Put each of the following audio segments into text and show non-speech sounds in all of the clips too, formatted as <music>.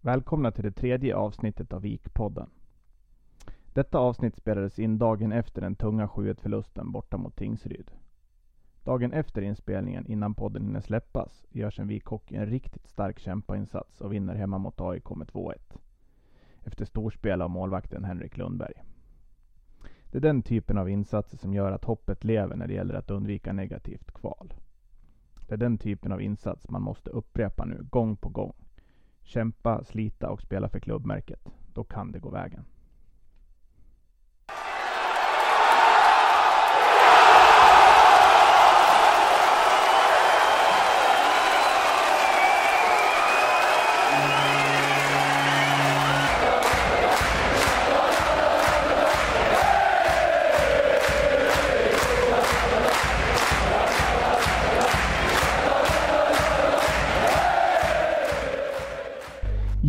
Välkomna till det tredje avsnittet av Vikpodden. Detta avsnitt spelades in dagen efter den tunga 7-1-förlusten borta mot Tingsryd. Dagen efter inspelningen, innan podden hinner släppas, görs en Vikhockey en riktigt stark kämpainsats och vinner hemma mot AIK med 2-1. Efter storspel av målvakten Henrik Lundberg. Det är den typen av insatser som gör att hoppet lever när det gäller att undvika negativt kval. Det är den typen av insats man måste upprepa nu, gång på gång. Kämpa, slita och spela för klubbmärket. Då kan det gå vägen.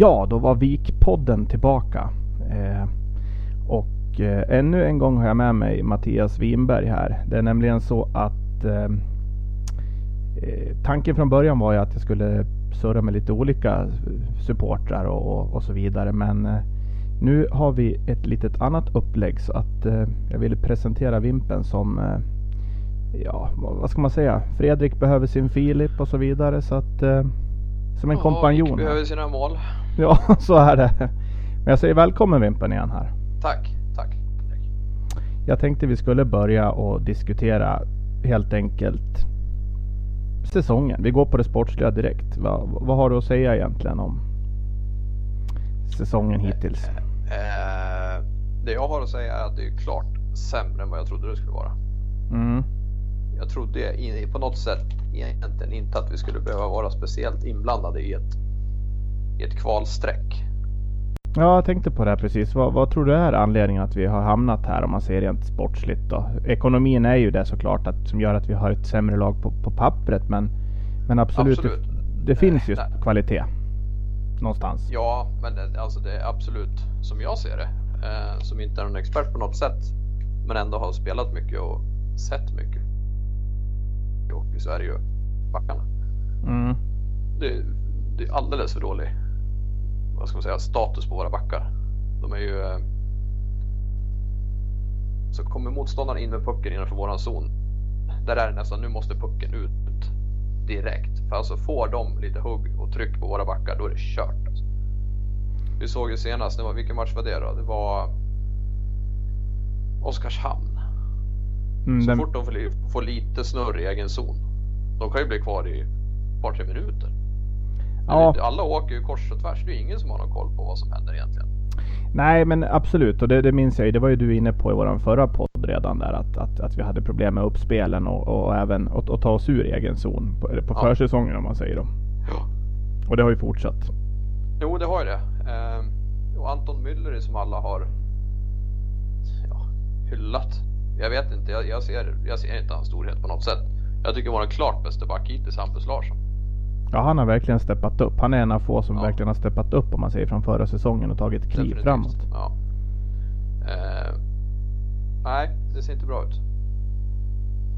Ja, då var Vikpodden tillbaka. Eh, och eh, ännu en gång har jag med mig Mattias Winberg här. Det är nämligen så att eh, eh tanken från början var ju att jag skulle surra med lite olika supportrar och, och så vidare. Men eh, nu har vi ett litet annat upplägg så att eh, jag ville presentera Vimpen som ja, vad ska man säga? Fredrik behöver sin Filip och så vidare. Så att som en ja, kompanjon. behöver sina mål. <laughs> Ja, så är det. Men jag säger välkommen Vimpen igen här. Tack, tack. Jag tänkte vi skulle börja och diskutera helt enkelt säsongen. Vi går på det sportsliga direkt. Va, vad har du att säga egentligen om säsongen hittills? Eh, det jag har att säga är att det är klart sämre än vad jag trodde det skulle vara. Mm. Jag trodde på något sätt egentligen inte att vi skulle behöva vara speciellt inblandade i ett i ett kvalstreck. Ja, jag tänkte på det här precis. Vad, vad, tror du är anledningen att vi har hamnat här om man ser rent sportsligt då? Ekonomin är ju det såklart att, som gör att vi har ett sämre lag på, på pappret men, men absolut, absolut. Det, det finns ju Nej. kvalitet någonstans. Ja, men det, alltså det är absolut som jag ser det, eh, som inte är någon expert på något sätt, men ändå har spelat mycket och sett mycket. Och så är det ju backarna. Mm. Det, det är alldeles för dåligt vad ska man säga, status på våra backar. De är ju... Eh, så kommer motståndaren in med pucken innanför våran zon. Där är det nästan, nu måste pucken ut direkt. För alltså får de lite hugg och tryck på våra backar, då är det kört. Alltså. Vi såg ju senast, det var, vilken match var det då? Det var Oskarshamn. Mm, så den... fort de får, får lite snurr i egen zon, de kan ju bli kvar i ett par, tre minuter. Ja. Alla åker ju kors och tvärs. Det är ingen som har någon koll på vad som händer egentligen. Nej, men absolut. Och det, det minns jag ju. Det var ju du inne på i vår förra podd redan där. Att, att, att vi hade problem med uppspelen och, och även att, att ta oss ur egen zon på, på ja. försäsongen om man säger då. Ja. Och det har ju fortsatt. Jo, det har ju det. Eh, och Anton Müller som alla har ja, hyllat. Jag vet inte, jag, jag, ser, jag ser inte hans storhet på något sätt. Jag tycker vår klart bästa back hittills Hampus Larsson. Ja, han har verkligen steppat upp. Han är en av få som ja. verkligen har steppat upp om man säger från förra säsongen och tagit kliv Definitivt. framåt. Ja. Eh, nej, det ser inte bra ut.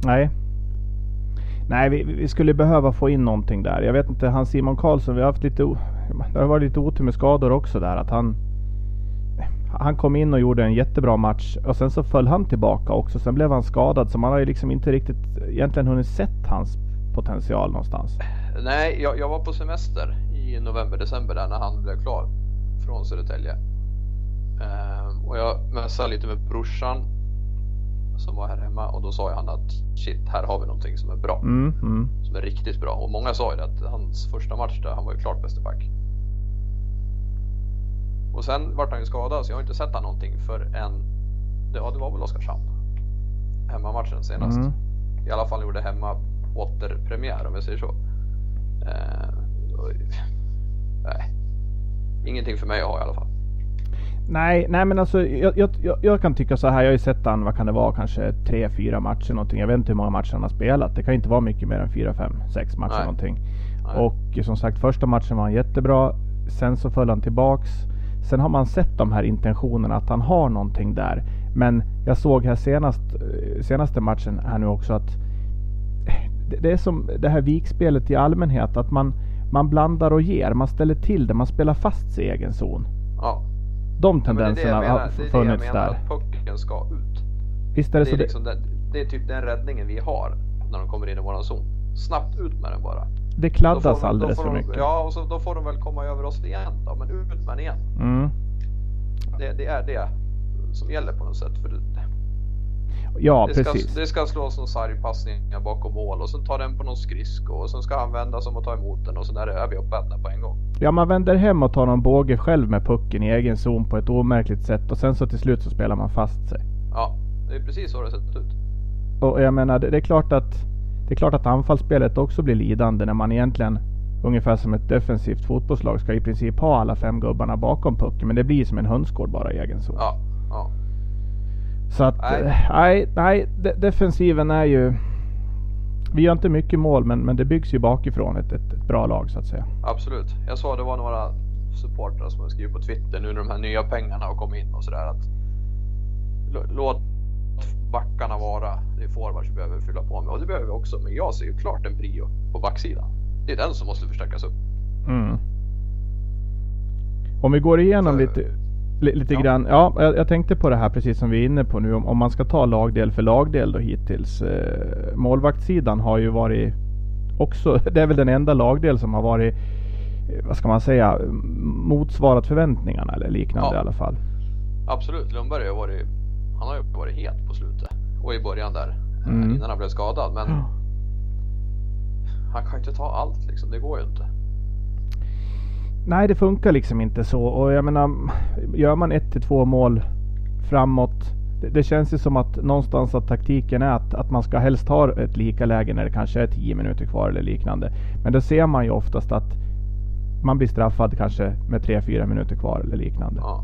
Nej. Nej, vi, vi, skulle behöva få in någonting där. Jag vet inte, han Simon Karlsson, vi har haft lite, det har varit lite otur med skador också där. Att han, han kom in och gjorde en jättebra match och sen så föll han tillbaka också. Sen blev han skadad så man har ju liksom inte riktigt egentligen hunnit sett hans potential någonstans. Nej, jag, jag var på semester i november, december där när han blev klar från Södertälje. Ehm, och jag mässade lite med brorsan som var här hemma och då sa han att shit, här har vi någonting som är bra. Mm, mm. Som är riktigt bra. Och många sa ju det att hans första match där, han var ju klart bäste back. Och sen vart han ju skadad så jag har inte sett han någonting för en, ja det var väl Oskarshamn. Hemmamatchen senast. Mm. I alla fall gjorde hemma återpremiär om jag säger så. Eh, nej, ingenting för mig att ha i alla fall. Nej, nej men alltså jag, jag, jag, kan tycka så här. Jag har ju sett han, vad kan det vara, kanske tre, fyra matcher någonting. Jag vet inte hur många matcher han har spelat. Det kan inte vara mycket mer än fyra, fem, sex matcher nej. någonting. Nej. Och som sagt, första matchen var han jättebra. Sen så föll han tillbaks. Sen har man sett de här intentionerna att han har någonting där. Men jag såg här senast, eh, senaste matchen här nu också att det är som det här vikspelet i allmänhet, att man, man blandar och ger. Man ställer till det. Man spelar fast sig i egen zon. Ja. De tendenserna har funnits där. Det är det jag menar att pucken ska ut. Visst är det, det är så. Liksom det... Den, det är typ den räddningen vi har när de kommer in i våran zon. Snabbt ut med den bara. Det kladdas de, alldeles för mycket. ja, och så, då får de väl komma över oss igen då, men ut med den igen. Mm. Det, det, är det som gäller på något sätt. För det, Ja, det precis. Ska, det ska slås någon sargpassningar bakom mål och sen tar den på någon skridsko och sen ska han vända som och ta emot den och sen är vi uppätna på en gång. Ja, man vänder hem och tar någon båge själv med pucken i egen zon på ett omärkligt sätt och sen så till slut så spelar man fast sig. Ja, det är precis så det har sett ut. Och jag menar, det, det är klart att det är klart att anfallsspelet också blir lidande när man egentligen ungefär som ett defensivt fotbollslag ska i princip ha alla fem gubbarna bakom pucken. Men det blir som en hönsgård bara i egen zon. Ja. Så att, nej, nej, de, defensiven är ju... Vi gör inte mycket mål men, men det byggs ju bakifrån ett, ett, ett bra lag så att säga. Absolut. Jag såg det var några supportrar som skrivit på Twitter nu när de här nya pengarna har kommit in och sådär att låt backarna vara. Det är forwards vi behöver fylla på med och det behöver vi också. Men jag ser ju klart en prio på backsidan. Det är den som måste förstärkas upp. Mm. Om vi går igenom För, lite, lite ja. grann. Ja, jag, jag, tänkte på det här precis som vi är inne på nu. Om, om man ska ta lagdel för lagdel då hittills. Eh, målvaktssidan har ju varit också, <laughs> det är väl den enda lagdel som har varit, eh, vad ska man säga, motsvarat förväntningarna eller liknande ja. i alla fall. Absolut, Lundberg har varit han har ju varit het på slutet och i början där mm. innan han blev skadad. Men mm. han kan ju inte ta allt liksom. Det går ju inte. Nej, det funkar liksom inte så. Och jag menar, gör man ett till två mål framåt. Det, det känns ju som att någonstans att taktiken är att, att man ska helst ha ett lika läge när det kanske är tio minuter kvar eller liknande. Men då ser man ju oftast att man blir straffad kanske med tre, fyra minuter kvar eller liknande. Ja.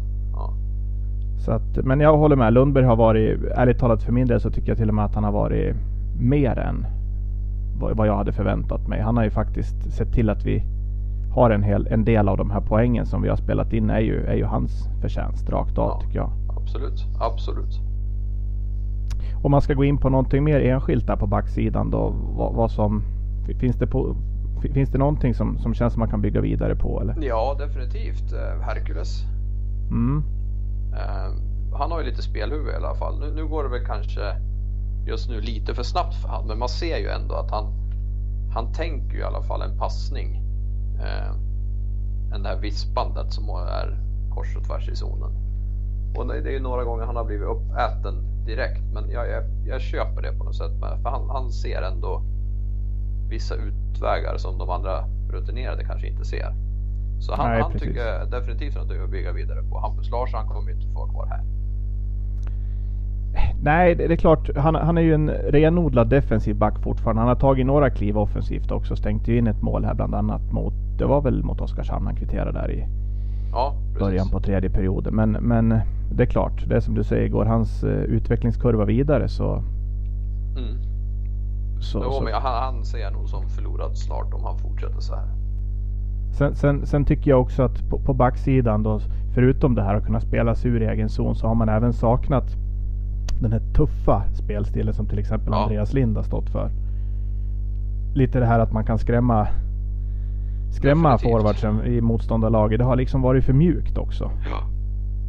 Så att, men jag håller med. Lundberg har varit, ärligt talat för min del så tycker jag till och med att han har varit mer än vad, jag hade förväntat mig. Han har ju faktiskt sett till att vi har en, hel, en del av de här poängen som vi har spelat in är ju, är ju hans förtjänst rakt av ja, tycker jag. Absolut, absolut. Om man ska gå in på någonting mer enskilt där på backsidan då, vad, vad som finns det på Finns det någonting som, som känns som man kan bygga vidare på eller? Ja definitivt. Eh, Hercules. Mm. Uh, han har ju lite spelhuvud i alla fall. Nu, nu, går det väl kanske just nu lite för snabbt för han, men man ser ju ändå att han, han tänker ju i alla fall en passning. Uh, än det här vispandet som är kors och tvärs i zonen. Och det är ju några gånger han har blivit uppäten direkt, men jag, jag, jag köper det på något sätt med, för han, han ser ändå vissa utvägar som de andra rutinerade kanske inte ser. Så han, Nej, han tycker definitivt att det är att bygga vidare på. Hampus Larsson kommer inte få vara kvar här. Nej, det är klart. Han, han är ju en renodlad defensiv back fortfarande. Han har tagit några kliv offensivt också. Stängt ju in ett mål här bland annat mot, det var väl mot Oskarshamn han kvitterade där i ja, början på tredje perioden. Men, men det är klart, det är som du säger, går hans uh, utvecklingskurva vidare så... Mm. så, jo, så. Men han, han ser jag nog som förlorad snart om han fortsätter så här. Sen, sen, sen, tycker jag också att på, på backsidan då, förutom det här att kunna spela sig ur egen zon, så har man även saknat den här tuffa spelstilen som till exempel ja. Andreas Lind har stått för. Lite det här att man kan skrämma skrämma forwardsen i motståndarlaget. Det har liksom varit för mjukt också. Ja.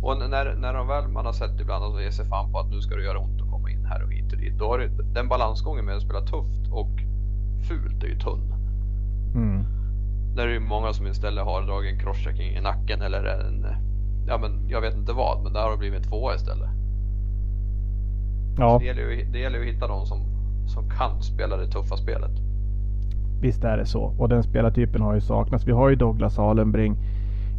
Och när, när de väl, man har sett ibland att de ger sig fan på att nu ska det göra ont att komma in här och hit och dit. Då har det, den balansgången med att spela tufft och fult är ju tunn. Mm. Där är det många som istället har dragit en crosschecking i nacken eller en, ja men jag vet inte vad, men där har det blivit tvåa istället. Ja. Det gäller, ju, det gäller ju att hitta de som, som kan spela det tuffa spelet. Visst är det så. Och den spelartypen har ju saknats. Vi har ju Douglas Alenbring.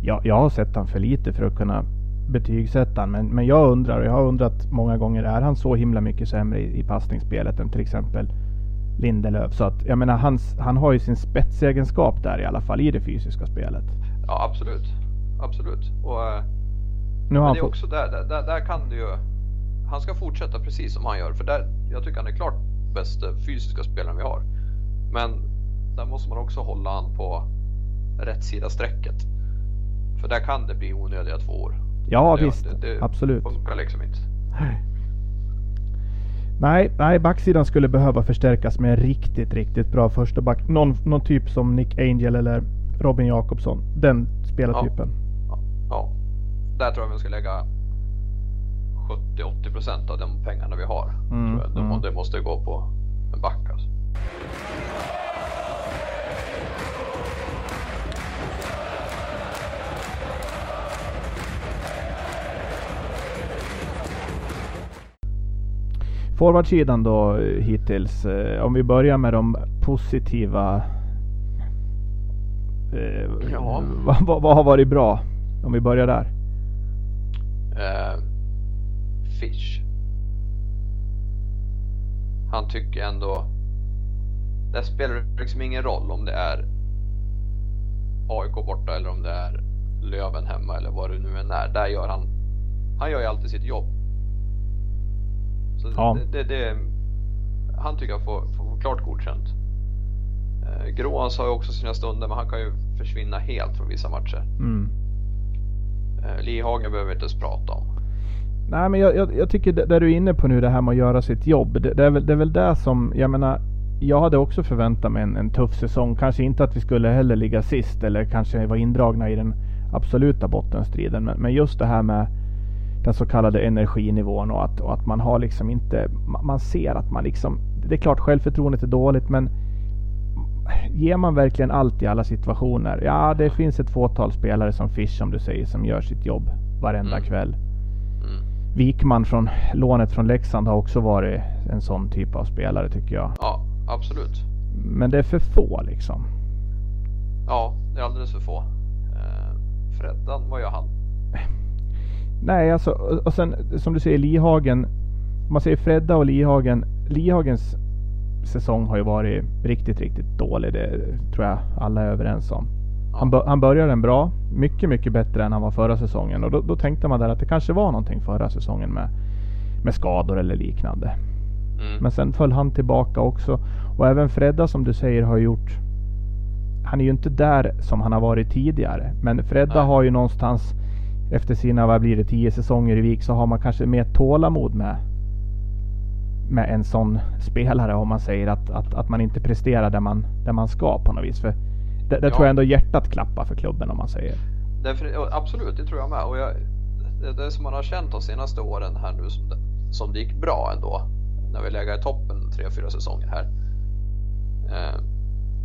Ja, jag har sett han för lite för att kunna betygsätta men, men jag undrar, och jag har undrat många gånger, är han så himla mycket sämre i, i passningsspelet än till exempel Lindelöf. Så att jag menar, hans, han har ju sin spetsegenskap där i alla fall i det fysiska spelet. Ja, absolut. Absolut. Och, eh, nu men det är också där, där, där kan du ju... Han ska fortsätta precis som han gör, för där, jag tycker han är klart bästa fysiska spelaren vi har. Men där måste man också hålla han på rätt sida strecket. För där kan det bli onödiga två år. Ja, det, visst. Det, det absolut. Funkar liksom inte. <laughs> Nej, nej, backsidan skulle behöva förstärkas med en riktigt, riktigt bra första back. Någon, någon typ som Nick Angel eller Robin Jakobsson. Den spelartypen. Ja. ja. Där tror jag vi ska lägga 70-80 procent av de pengarna vi har. Mm, tror jag. Mm. Det måste gå på en back alltså. Forwardsidan då eh, hittills. Eh, om vi börjar med de positiva. Eh, ja. Vad, vad, har varit bra? Om vi börjar där. Uh, Fish. Han tycker ändå. Det spelar liksom ingen roll om det är AIK borta eller om det är Löven hemma eller vad det nu än är. Där gör han. Han gör ju alltid sitt jobb. Så ja. det, det, han tycker jag får, får klart godkänt. Eh, Gråans har ju också sina stunder men han kan ju försvinna helt från vissa matcher. Mm. Eh, Lihagen behöver vi inte ens prata om. Nej men jag, jag, jag, tycker det, det du är inne på nu det här med att göra sitt jobb. Det, det, är väl, det är väl det som, jag menar jag hade också förväntat mig en, en, tuff säsong. Kanske inte att vi skulle heller ligga sist eller kanske vara indragna i den absoluta bottenstriden. Men, men just det här med den så kallade energinivån och att, och att man har liksom inte, man ser att man liksom, det är klart självförtroendet är dåligt men ger man verkligen allt i alla situationer? Ja, det finns ett fåtal spelare som Fish som du säger som gör sitt jobb varenda mm. kväll. Mm. Wikman från lånet från Leksand har också varit en sån typ av spelare tycker jag. Ja, absolut. Men det är för få liksom. Ja, det är alldeles för få. Eh, Freddan, vad gör han? <laughs> Nej, alltså och sen som du säger Lihagen. Om man säger Fredda och Lihagen. Lihagens säsong har ju varit riktigt, riktigt dålig. Det tror jag alla är överens om. Han, han började den bra. Mycket, mycket bättre än han var förra säsongen. Och då, då, tänkte man där att det kanske var någonting förra säsongen med, med skador eller liknande. Mm. Men sen föll han tillbaka också. Och även Fredda som du säger har gjort han är ju inte där som han har varit tidigare. Men Fredda Nej. har ju någonstans efter sina, vad blir det, tio säsonger i VIK så har man kanske mer tålamod med med en sån spelare om man säger att, att, att man inte presterar där man, där man ska på något vis. För det, det ja. tror jag ändå hjärtat klappar för klubben om man säger. Därför, absolut, det tror jag med. Och jag, det, det som man har känt de senaste åren här nu som det, som det gick bra ändå. När vi lägger i toppen tre, fyra säsonger här. Eh,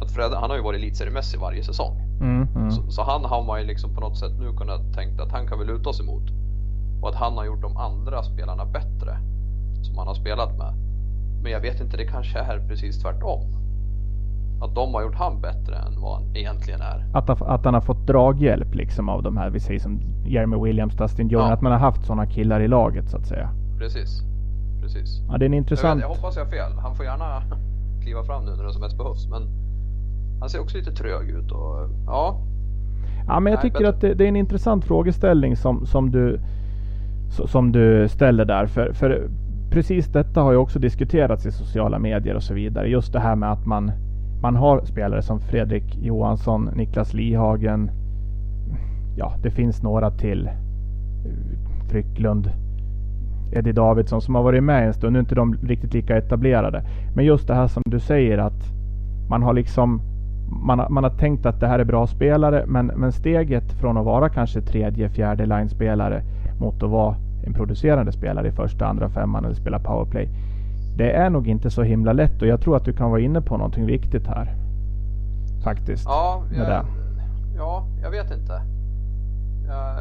att Fred, han har ju varit elitseriemässig varje säsong. Mm, mm. Så, så, han har man ju liksom på något sätt nu kunnat tänka att han kan vi luta oss emot. Och att han har gjort de andra spelarna bättre som han har spelat med. Men jag vet inte, det kanske är precis tvärtom. Att de har gjort han bättre än vad han egentligen är. Att, att han har fått draghjälp liksom av de här, vi säger som Jeremy Williams, Dustin Jones, ja. att man har haft sådana killar i laget så att säga. Precis, precis. Ja, det är en intressant... Jag, vet, jag hoppas jag har fel. Han får gärna <laughs> kliva fram nu när det som mest behövs. Men han ser också lite trög ut och ja. Ja, men jag Nej, tycker bättre. att det, det, är en intressant frågeställning som, som, du, som du ställer där. För, för precis detta har ju också diskuterats i sociala medier och så vidare. Just det här med att man, man har spelare som Fredrik Johansson, Niklas Lihagen. Ja, det finns några till. Frycklund, Eddie Davidsson som har varit med en stund. Nu är inte de riktigt lika etablerade. Men just det här som du säger att man har liksom man har, man har tänkt att det här är bra spelare men, men steget från att vara kanske tredje, fjärde line-spelare mot att vara en producerande spelare i första, andra femman eller spela powerplay. Det är nog inte så himla lätt och jag tror att du kan vara inne på någonting viktigt här. Faktiskt. Ja, jag, ja, jag vet inte. Ja,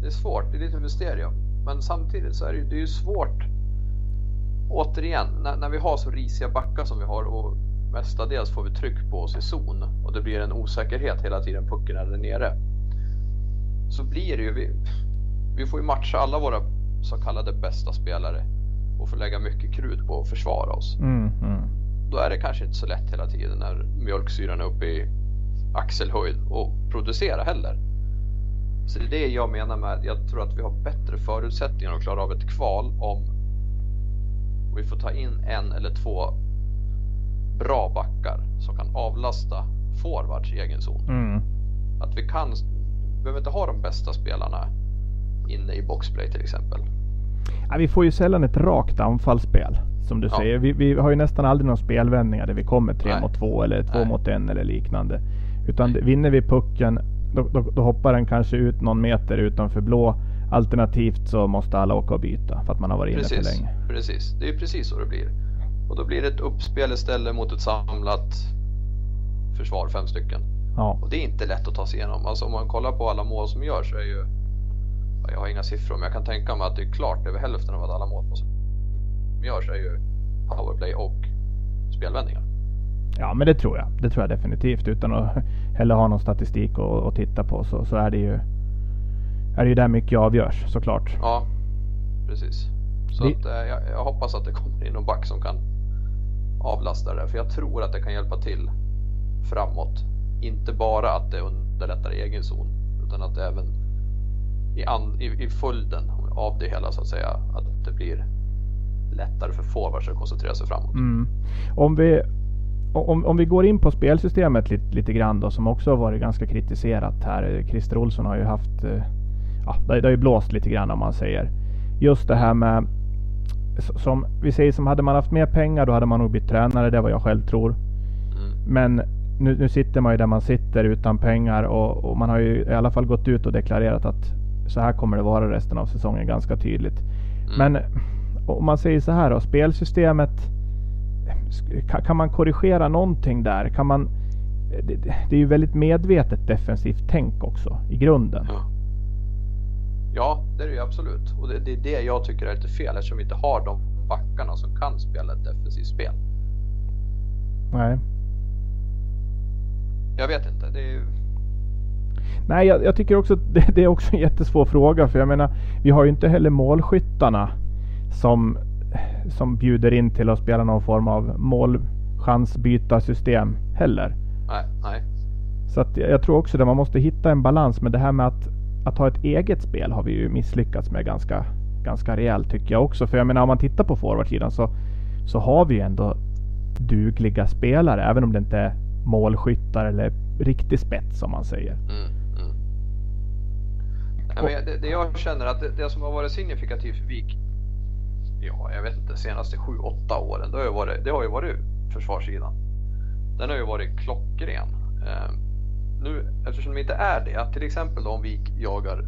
det är svårt, det är lite mysterium. Men samtidigt så är det, det är ju svårt. Återigen, när, när vi har så risiga backar som vi har och mestadels får vi tryck på oss i zon och det blir en osäkerhet hela tiden pucken är där nere. Så blir det ju, vi, vi får ju matcha alla våra så kallade bästa spelare och får lägga mycket krut på att försvara oss. Mm, mm. Då är det kanske inte så lätt hela tiden när mjölksyran är uppe i axelhöjd och producera heller. Så det är det jag menar med, jag tror att vi har bättre förutsättningar att klara av ett kval om vi får ta in en eller två bra backar som kan avlasta forwards i egen zon. Mm. Att vi kan, vi behöver inte ha de bästa spelarna inne i boxplay till exempel. Ja, vi får ju sällan ett rakt anfallsspel. Som du ja. säger. Vi, vi, har ju nästan aldrig några spelvändningar där vi kommer tre Nej. mot två eller två Nej. mot en eller liknande. Utan vinner vi pucken då, då, då, hoppar den kanske ut någon meter utanför blå. Alternativt så måste alla åka och byta för att man har varit precis, inne för länge. Precis, det är precis så det blir. Och då blir det ett uppspel istället mot ett samlat försvar, fem stycken. Ja. Och det är inte lätt att ta sig igenom. Alltså om man kollar på alla mål som görs så är ju, jag har inga siffror men jag kan tänka mig att det är klart över hälften av alla mål som görs är ju powerplay och spelvändningar. Ja men det tror jag. Det tror jag definitivt. Utan att heller ha någon statistik att titta på så, så är det ju är det ju där mycket avgörs såklart. Ja, precis. Så det... att, eh, jag, jag, hoppas att det kommer in någon back som kan avlasta det. För jag tror att det kan hjälpa till framåt. Inte bara att det underlättar egen zon utan att det även i, an, i, i följden av det hela så att säga att det blir lättare för forwards att koncentrera sig framåt. Mm. Om, vi, om, om vi går in på spelsystemet lite, lite grann då som också har varit ganska kritiserat här. Christer Olsson har ju haft, eh, ja det, det har ju blåst lite grann om man säger. Just det här med som vi säger som hade man haft mer pengar då hade man nog blivit tränare. Det är vad jag själv tror. Mm. Men nu, nu, sitter man ju där man sitter utan pengar och, och, man har ju i alla fall gått ut och deklarerat att så här kommer det vara resten av säsongen ganska tydligt. Mm. Men om man säger så här då, spelsystemet. Kan, man korrigera någonting där? Kan man, det, det, är ju väldigt medvetet defensivt tänk också i grunden. Ja, ja det är det ju absolut. Och det, det är det jag tycker är lite fel eftersom vi inte har de backarna som kan spela ett defensivt spel. Nej. Jag vet inte. Det är Nej, jag, jag, tycker också att <laughs> det, det, är också en jättesvår fråga. För jag menar, vi har ju inte heller målskyttarna som, som bjuder in till att spela någon form av målchansbytarsystem heller. Nej, nej. Så att jag tror också att man måste hitta en balans. Men det här med att, att ha ett eget spel har vi ju misslyckats med ganska, ganska rejält tycker jag också. För jag menar om man tittar på forwardsidan så, så har vi ju ändå dugliga spelare. Även om det inte är målskyttar eller riktig spets som man säger. Mm, mm. Nej, det, det, jag känner att det, det, som har varit signifikativt för Vik ja, jag vet inte, senaste 7-8 åren, det har, ju varit, det har ju varit försvarssidan. Den har ju varit klockren. Eh, nu, eftersom de inte är det, till exempel om vi jagar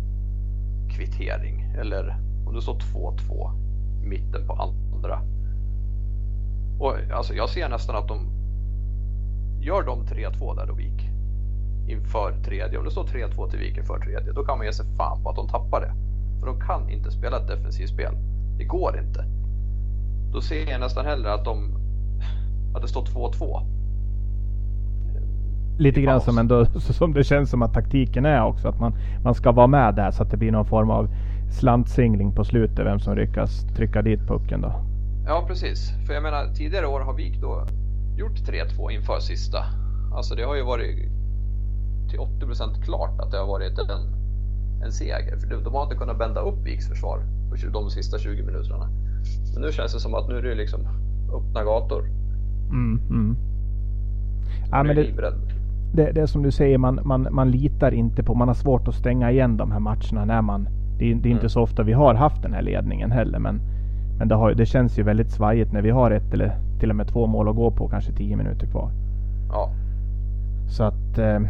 kvittering eller om det står 2-2 mitten på andra. Och alltså jag ser nästan att de gör de 3-2 där då Vik inför tredje. Om det står 3-2 till Vik inför tredje, då kan man ge sig fan på att de tappar det. För de kan inte spela ett defensivt spel. Det går inte. Då ser jag nästan hellre att de att det står 2-2. Lite grann som, ändå, <laughs> som det känns som att taktiken är också. Att man, man ska vara med där så att det blir någon form av slantsingling på slutet. Vem som lyckas trycka dit pucken då. Ja precis. För jag menar tidigare år har Vik då gjort 3-2 inför sista. Alltså det har ju varit till 80% klart att det har varit en, en seger. För de har inte kunnat bända upp Viks försvar på de sista 20 minuterna. Men nu känns det som att nu är det liksom öppna gator. Mm, mm. Ja, men det, det, det är som du säger, man, man, man litar inte på, man har svårt att stänga igen de här matcherna när man, det, är, det är inte mm. så ofta vi har haft den här ledningen heller. Men, men det, har, det känns ju väldigt svajigt när vi har ett eller till och med två mål att gå på, kanske tio minuter kvar. Ja. Så att, eh,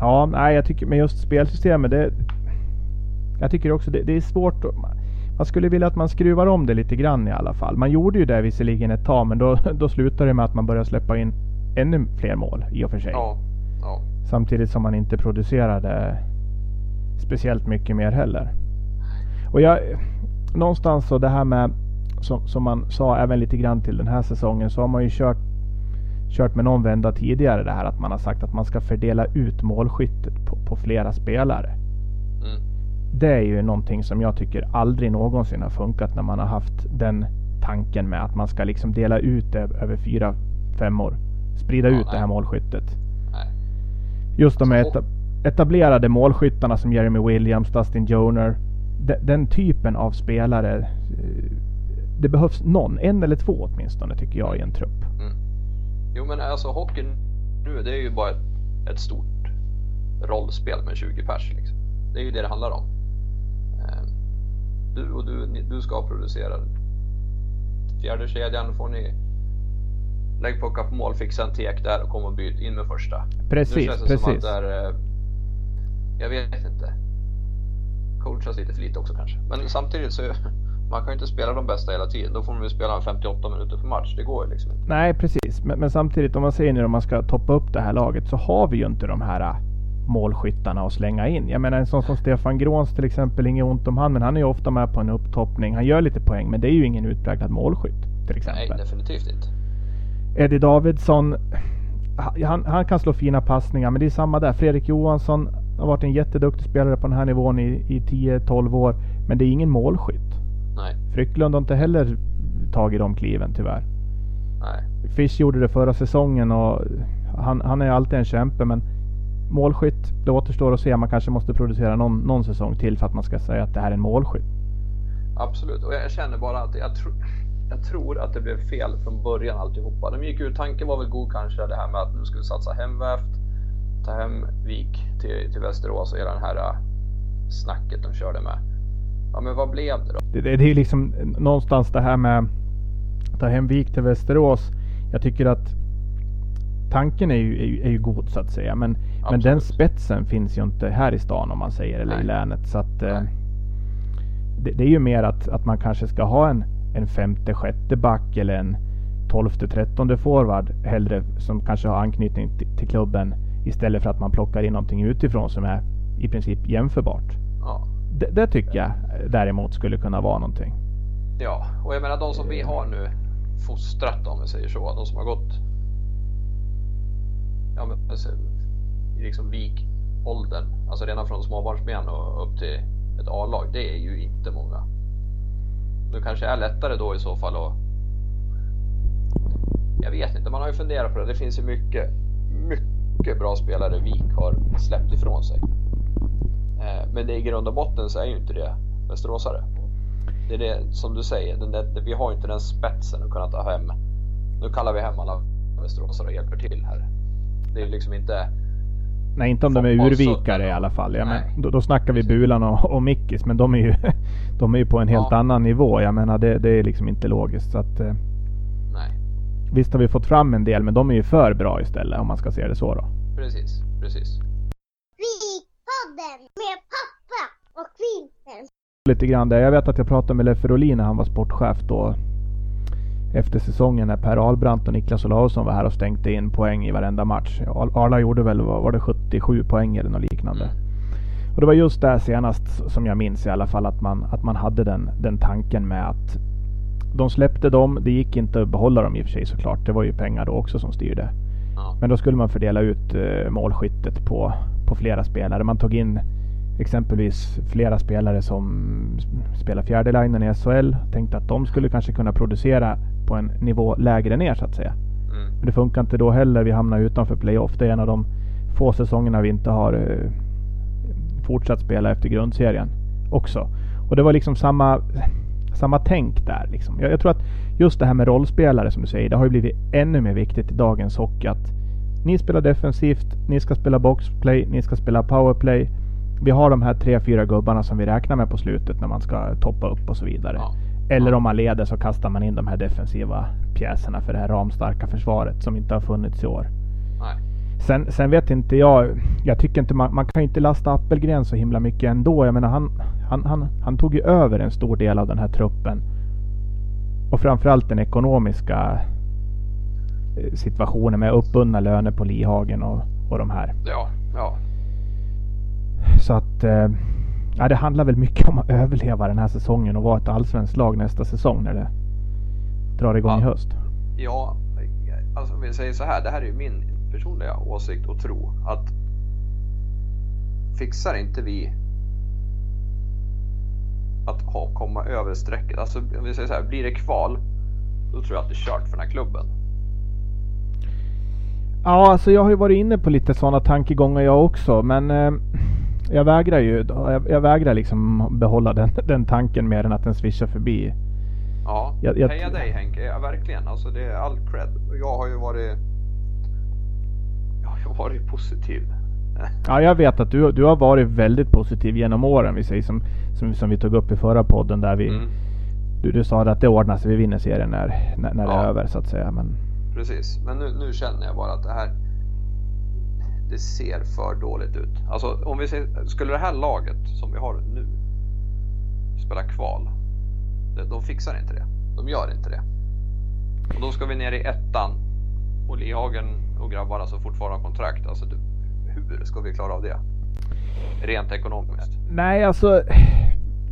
ja, nej, jag tycker med just spelsystemet, det, jag tycker också det, det är svårt att, man skulle vilja att man skruvar om det lite grann i alla fall. Man gjorde ju det visserligen ett tag men då, <laughs> då slutade det med att man började släppa in ännu fler mål i och för sig. Ja, ja. Samtidigt som man inte producerade speciellt mycket mer heller. Och jag, någonstans så det här med som, som man sa även lite grann till den här säsongen så har man ju kört kört med någon vända tidigare det här att man har sagt att man ska fördela ut målskyttet på, på flera spelare. Mm det är ju någonting som jag tycker aldrig någonsin har funkat när man har haft den tanken med att man ska liksom dela ut det över fyra femmor. Sprida ja, ut nej. det här målskyttet. Just de eta etablerade målskyttarna som Jeremy Williams, Dustin Joner. De, den typen av spelare. Eh, det behövs någon, en eller två åtminstone tycker jag i en trupp. Mm. Jo men alltså hockeyn nu det är ju bara ett, ett stort rollspel med 20 pers. Liksom. Det är ju det det handlar om. Du och du, du ska producera. Fjärde kedjan får ni lägg puckar på mål, fixa en tek där och kom och byt in med första. Precis, nu känns det precis. som att det är, eh, jag vet inte. Coachas lite för lite också kanske. Men samtidigt så <laughs> man kan ju inte spela de bästa hela tiden. Då får man ju spela 58 minuter per match. Det går ju liksom inte. Nej, precis. Men, men samtidigt om man säger nu om man ska toppa upp det här laget så har vi ju inte de här äh, målskyttarna att slänga in. Jag menar en sån som Stefan Gråns till exempel, inget ont om han, men han är ju ofta med på en upptoppning. Han gör lite poäng, men det är ju ingen utpräglad målskytt till exempel. Nej, definitivt inte. Eddie Davidsson, han, han kan slå fina passningar, men det är samma där. Fredrik Johansson har varit en jätteduktig spelare på den här nivån i, i 10-12 år, men det är ingen målskytt. Nej, Frycklund har inte heller tagit de kliven tyvärr. nej. Fish gjorde det förra säsongen och han, han är alltid en kämpe, men målskytt, det återstår att se. Man kanske måste producera någon, någon säsong till för att man ska säga att det här är en målskytt. Absolut. Och jag känner bara att jag, tro, jag tror att det blev fel från början alltihopa. De gick ut, tanken var väl god kanske det här med att nu ska vi satsa hemvävt, ta hem Vik till, till Västerås och hela den här äh, snacket de körde med. Ja men vad blev det då? Det, det, det är liksom någonstans det här med ta hem Vik till Västerås. Jag tycker att tanken är ju, är ju, är ju god så att säga. Men, men den spetsen finns ju inte här i stan om man säger eller i Nej. länet. Så att, Nej. det, det är ju mer att, att man kanske ska ha en, en femte, sjätte back eller en tolfte, trettonde forward hellre som kanske har anknytning till, klubben istället för att man plockar in någonting utifrån som är i princip jämförbart. Ja. Det, det tycker jag däremot skulle kunna vara någonting. ja, och jag menar de som vi har nu fostrat om vi säger så, de som har gått ja, men, alltså, i liksom Vik-åldern, alltså redan från småbarnsben och upp till ett A-lag, det är ju inte många. Det kanske är lättare då i så fall att jag vet inte, man har ju funderat på det. Det finns ju mycket, mycket bra spelare Vik har släppt ifrån sig. Eh, men det i grund och botten så är ju inte det västeråsare. Det är det som du säger, den där, vi har ju inte den spetsen att kunna ta hem. Nu kallar vi hem alla västeråsare och hjälper till här. Det är liksom inte... Nej, inte om de är urvikare i alla fall. Ja, men då, då snackar vi Bulan och, och Mickis, men de är ju, <laughs> de är ju på en helt Ja. annan nivå. Jag menar, det, det är liksom inte logiskt. Så att, eh, Nej, visst har vi fått fram en del, men de är ju för bra istället om man ska se det så då. precis, precis. Vi-podden med pappa och Vincent. Lite grann där. Jag vet att jag pratade med Leffe Rolin när han var sportchef då. Efter säsongen när Per Ahlbrandt och Niklas Olausson var här och stänkte in poäng i varenda match. Ar- Arla gjorde väl, var det 77 poäng eller något liknande. Mm. Och det var just där senast som jag minns i alla fall att man, att man hade den, den tanken med att de släppte dem. Det gick inte att behålla dem i och för sig såklart. Det var ju pengar då också som styrde. Ja. Men då skulle man fördela ut eh, målskyttet på, på flera spelare. Man tog in exempelvis flera spelare som spelar fjärde linjen i SHL. Tänkte att de skulle kanske kunna producera på en nivå lägre ner så att säga. Mm. Men det funkar inte då heller. Vi hamnar utanför playoff. Det är en av de få säsongerna vi inte har eh, fortsatt spela efter grundserien också. Och det var liksom samma, samma tänk där. Liksom. Jag, jag tror att just det här med rollspelare som du säger, det har ju blivit ännu mer viktigt i dagens hockey. Att ni spelar defensivt, ni ska spela boxplay, ni ska spela powerplay. Vi har de här tre, fyra gubbarna som vi räknar med på slutet när man ska toppa upp och så vidare. Ja. Eller om man leder så kastar man in de här defensiva pjäserna för det här ramstarka försvaret som inte har funnits i år. Nej. Sen, sen vet inte jag. Jag tycker inte man, man kan ju inte lasta Appelgren så himla mycket ändå. Jag menar han, han, han, han tog ju över en stor del av den här truppen. Och framförallt den ekonomiska eh, situationen med uppbundna löner på Lihagen och, och de här. Ja, ja. Så att eh, ja, det handlar väl mycket om att överleva den här säsongen och vara ett allsvenskt lag nästa säsong när det drar igång i Ja. höst. Ja, alltså om vi säger så här, det här är ju min personliga åsikt och tro att fixar inte vi att ha, komma över strecket, alltså om vi säger så här, blir det kval, då tror jag att det är kört för den här klubben. Ja, alltså jag har ju varit inne på lite sådana tankegångar jag också, men eh, jag vägrar ju. Jag, jag vägrar liksom behålla den, den tanken mer än att den svischar förbi. Ja, Jag- jag- heja dig Henke, ja, verkligen. Alltså det är all cred. Jag har ju varit, jag har ju varit positiv. <laughs> Ja, jag vet att du, du har varit väldigt positiv genom åren, vi säger som, som, som vi tog upp i förra podden där vi Mm. du, du sa att det ordnar sig, vi vinner serien när, när, när det är Ja. över så att säga. Men precis. Men nu, nu känner jag bara att det här det ser för dåligt ut. Alltså om vi ser, skulle det här laget som vi har nu spela kval, de, de fixar inte det. De gör inte det. Och då ska vi ner i ettan och Lihagen och grabbarna som fortfarande har kontrakt. Alltså, du, hur ska vi klara av det? Rent ekonomiskt. Nej, alltså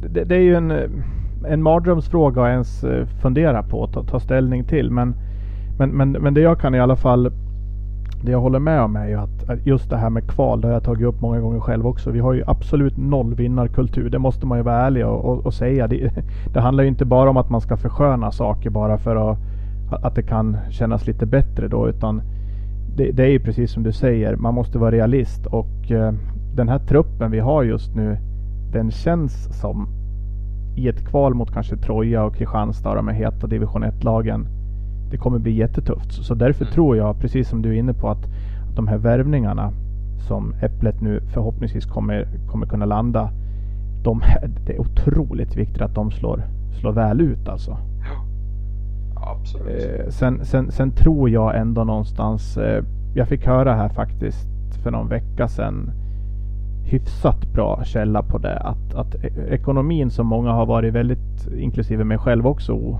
det, det är ju en, en mardrömsfråga att ens eh, fundera på och ta, ta ställning till. Men, men, men, men det jag kan i alla fall det jag håller med om är ju att just det här med kval, det har jag tagit upp många gånger själv också. Vi har ju absolut noll vinnarkultur. Det måste man ju vara ärlig och, och, och säga. Det, <laughs> det, handlar ju inte bara om att man ska försköna saker bara för att, att det kan kännas lite bättre då. Utan det, det är ju precis som du säger, man måste vara realist. Och eh, den här truppen vi har just nu, den känns som i ett kval mot kanske Troja och Kristianstad, de här heta division 1-lagen det kommer bli jättetufft. Så därför mm. tror jag, precis som du är inne på, att, att de här värvningarna som Äpplet nu förhoppningsvis kommer, kommer kunna landa. De, <laughs> det är otroligt viktigt att de slår, slår väl ut alltså. Ja, absolut. Eh, sen, sen, sen, tror jag ändå någonstans, eh, jag fick höra här faktiskt för någon vecka sedan hyfsat bra källa på det. Att, att e-, ekonomin som många har varit väldigt, inklusive mig själv också,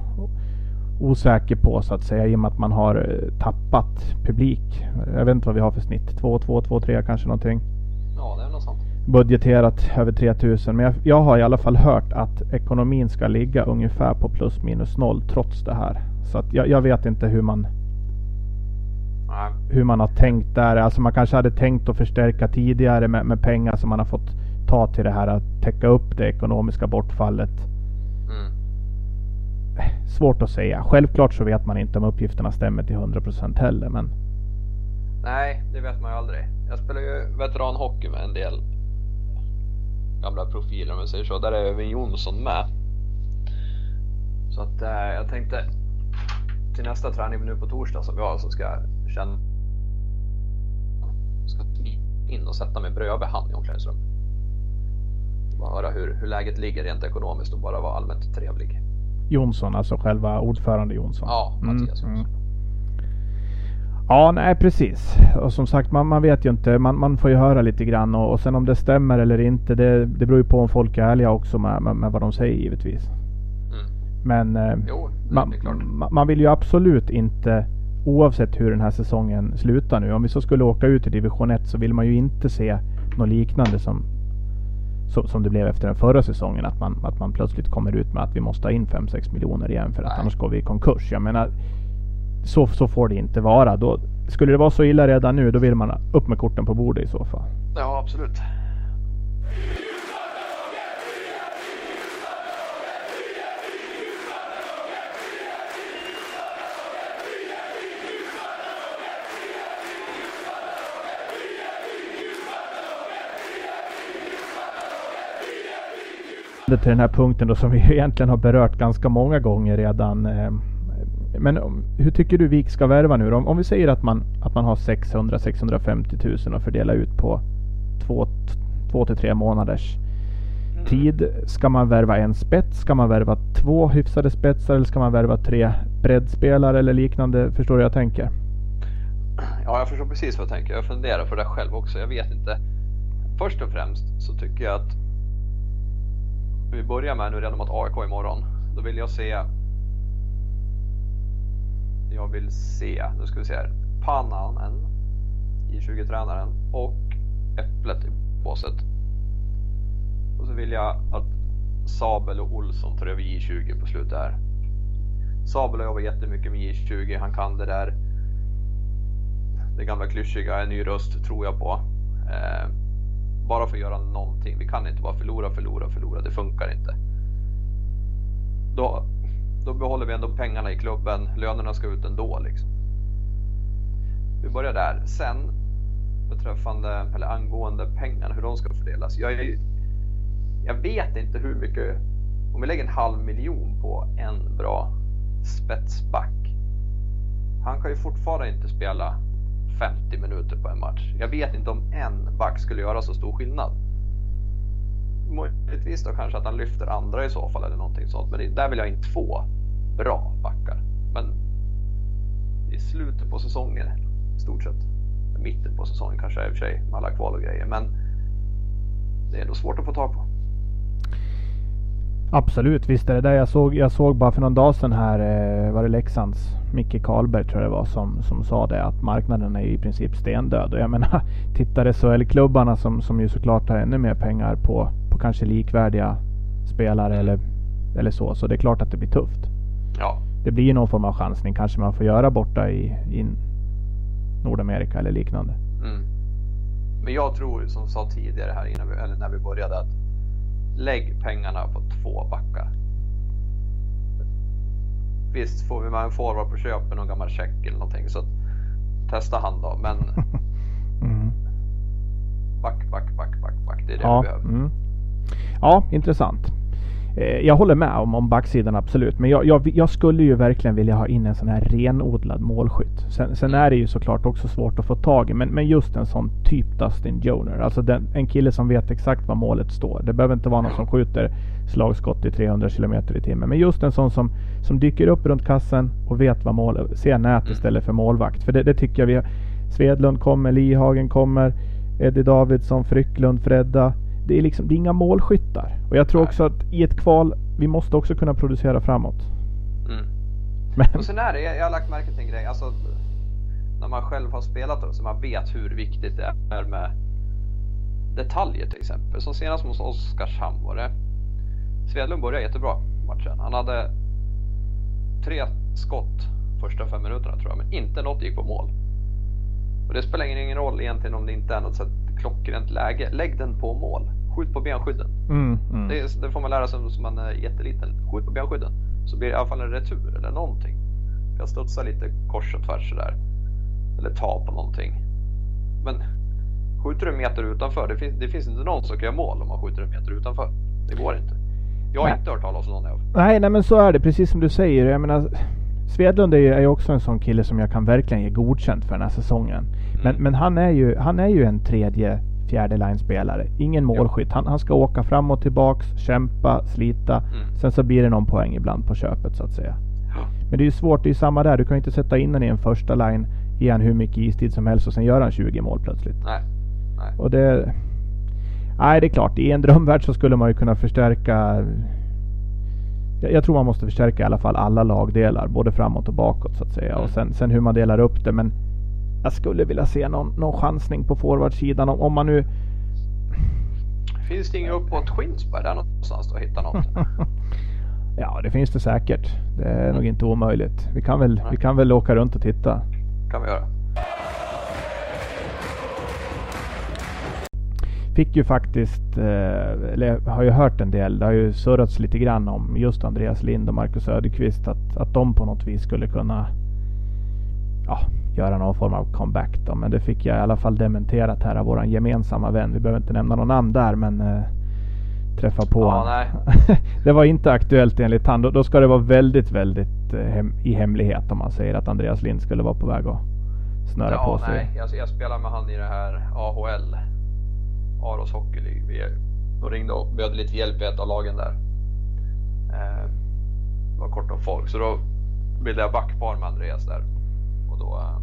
osäker på så att säga i och med att man har eh, tappat publik. Jag vet inte vad vi har för snitt. 2, 2, 2, 3 kanske någonting. Ja, det är något sånt. Budgeterat över 3000. Men jag, jag, har i alla fall hört att ekonomin ska ligga ungefär på plus minus noll trots det här. Så att jag, jag vet inte hur man Nej. hur man har tänkt där. Alltså man kanske hade tänkt att förstärka tidigare med, med pengar som man har fått ta till det här att täcka upp det ekonomiska bortfallet svårt att säga. Självklart så vet man inte om uppgifterna stämmer till 100% heller. Men... Nej, det vet man ju aldrig. Jag spelar ju veteranhockey med en del gamla profiler om jag säger så. Där är även Jonsson med. Så att äh, jag tänkte till nästa träning nu på torsdag som vi har så ska jag känna ska in och sätta mig bredvid han i omklädningsrummet. Bara höra hur, hur läget ligger rent ekonomiskt och bara vara allmänt trevlig. Jonsson, alltså själva ordförande Jonsson. Ja, mm, Mattias mm, Jonsson. Ja, nej precis. Och som sagt, man, man vet ju inte. Man, man får ju höra lite grann och, och sen om det stämmer eller inte, det, det beror ju på om folk är ärliga också med, med, med vad de säger givetvis. Mm. Men eh, jo, man, man vill ju absolut inte, oavsett hur den här säsongen slutar nu, om vi så skulle åka ut i division 1 så vill man ju inte se något liknande som så, som det blev efter den förra säsongen. Att man, att man plötsligt kommer ut med att vi måste ha in 5-6 miljoner igen för att Nej. annars går vi i konkurs. Jag menar, så, så får det inte vara. Då, skulle det vara så illa redan nu, då vill man upp med korten på bordet i så fall. Ja, absolut. Till den här punkten då som vi <laughs> egentligen har berört ganska många gånger redan. Eh, men hur tycker du VIK ska värva nu då? Om vi säger att man, att man har 600-650 000 att fördela ut på två, två till tre månaders mm. tid. Ska man värva en spets? Ska man värva två hyfsade spetsar? Eller ska man värva tre breddspelare eller liknande? Förstår du vad jag tänker? Ja, jag förstår precis vad jag tänker. Jag funderar på det själv också. Jag vet inte. Först och främst så tycker jag att vi börjar med nu redan mot AIK imorgon. Då vill jag se jag vill se, nu ska vi se här, Pannanen i 20-tränaren och Äpplet i båset. Och så vill jag att Sabel och Olsson tar över J20 på slutet här. Sabel har jobbat jättemycket med J20, han kan det där. Det gamla klyschiga, en ny röst tror jag på. Eh, bara för att göra någonting. Vi kan inte bara förlora, förlora, förlora. Det funkar inte. Då, då behåller vi ändå pengarna i klubben. Lönerna ska ut ändå liksom. Vi börjar där. Sen beträffande, eller angående pengarna, hur de ska fördelas. Jag, är, jag vet inte hur mycket, om vi lägger en halv miljon på en bra spetsback. Han kan ju fortfarande inte spela 50 minuter på en match. Jag vet inte om en back skulle göra så stor skillnad. Möjligtvis då kanske att han lyfter andra i så fall eller någonting sånt. Men där vill jag in två bra backar. Men i slutet på säsongen i stort sett. Mitten på säsongen kanske i och för sig med alla kval och grejer men det är nog svårt att få tag på. Absolut, visst är det det. Jag såg, jag såg bara för någon dag sedan här, eh, var det Leksands Micke Karlberg tror jag det var som, som sa det att marknaden är i princip stendöd. Och jag menar, <laughs> tittar SHL-klubbarna som, som ju såklart har ännu mer pengar på, på kanske likvärdiga spelare eller, eller så. Så det är klart att det blir tufft. Ja, Det blir ju någon form av chansning kanske man får göra borta i, i Nordamerika eller liknande. mm. Men jag tror som sa tidigare här innan vi, eller när vi började att lägg pengarna på två backar. Visst får vi med en forward på köpet, någon gammal check eller någonting så testa han då. Men <laughs> Mm. back, back, back, back, back. Det är det Ja, vi behöver. mm. ja, intressant. Eh, Jag håller med om, om backsidan absolut. Men jag, jag, jag skulle ju verkligen vilja ha in en sån här renodlad målskytt. Sen, sen är det ju såklart också svårt att få tag i. Men, men just en sån typ Dustin Joner. Alltså den, en kille som vet exakt var målet står. Det behöver inte vara någon som skjuter slagskott i 300 km i timmen. Men just en sån som, som dyker upp runt kassen och vet vad målet, ser nät istället för målvakt. För det, det tycker jag vi har. Svedlund kommer, Lihagen kommer, Eddie Davidsson, Frycklund, Fredda. Det är liksom det är inga målskyttar. Och jag tror Nej. också att i ett kval, vi måste också kunna producera framåt. Mm. Men, Och sen är det, jag, jag har lagt märke till en grej. Alltså, när man själv har spelat så man vet hur viktigt det är med detaljer till exempel. Som senast mot Oskarshamn var det. Svedlund började jättebra matchen. Han hade tre skott första fem minuterna tror jag, men inte något gick på mål. Och det spelar ingen roll egentligen om det inte är något här klockrent läge. Lägg den på mål. Skjut på benskydden. mm, mm. Det, det får man lära sig som man är jätteliten. Skjut på benskydden. Så blir det i alla fall en retur eller någonting. Jag studsar lite kors och tvärs sådär. Eller ta på någonting. Men skjuter du en meter utanför, det finns, det finns inte någon som kan göra mål om man skjuter en meter utanför. Det går inte. Jag har Nej. inte hört talas om någon av. Nej, nej men så är det. Precis som du säger. Jag menar, Svedlund är ju, också en sån kille som jag kan verkligen ge godkänt för den här säsongen. Men, Mm. men han, är ju, han är ju en tredje, fjärde line-spelare. Ingen målskytt. Han, han ska åka fram och tillbaks, kämpa, slita. Mm. Sen så blir det någon poäng ibland på köpet så att säga. Ja. Men det är ju svårt. Det är ju samma där. Du kan ju inte sätta in den i en första line, ge han hur mycket istid som helst och sen gör han 20 mål plötsligt. Nej. Nej. Och det... Nej, det är klart. I en drömvärld så skulle man ju kunna förstärka... Jag, jag tror man måste förstärka i alla fall alla lagdelar, både framåt och bakåt så att säga. Mm. Och sen, sen hur man delar upp det. Men jag skulle vilja se någon, någon chansning på forwardsidan. Om, om man nu... Finns det inget uppåt Skinsberg där någonstans då? Hitta något? <laughs> ja, det finns det säkert. Det är nog inte omöjligt. Vi kan väl, vi kan väl åka runt och titta. kan vi göra. Fick ju faktiskt, eh, eller har ju hört en del, det har ju surrats lite grann om just Andreas Lind och Marcus Söderqvist att, att de på något vis skulle kunna ja, göra någon form av comeback då. Men det fick jag i alla fall dementerat här av våran gemensamma vän. Vi behöver inte nämna någon namn där men eh, träffa på Ja, <laughs> det var inte aktuellt enligt han. Då, då ska det vara väldigt, väldigt eh, hem, i hemlighet om man säger att Andreas Lind skulle vara på väg att snöra Ja, på sig. nej. Jag, jag spelar med han i det här AHL. Aros Hockey League. Vi ringde och bjöd lite hjälp i ett av lagen där. Eh, det var kort om folk. Så då bildade jag backpar med Andreas där. Och då eh,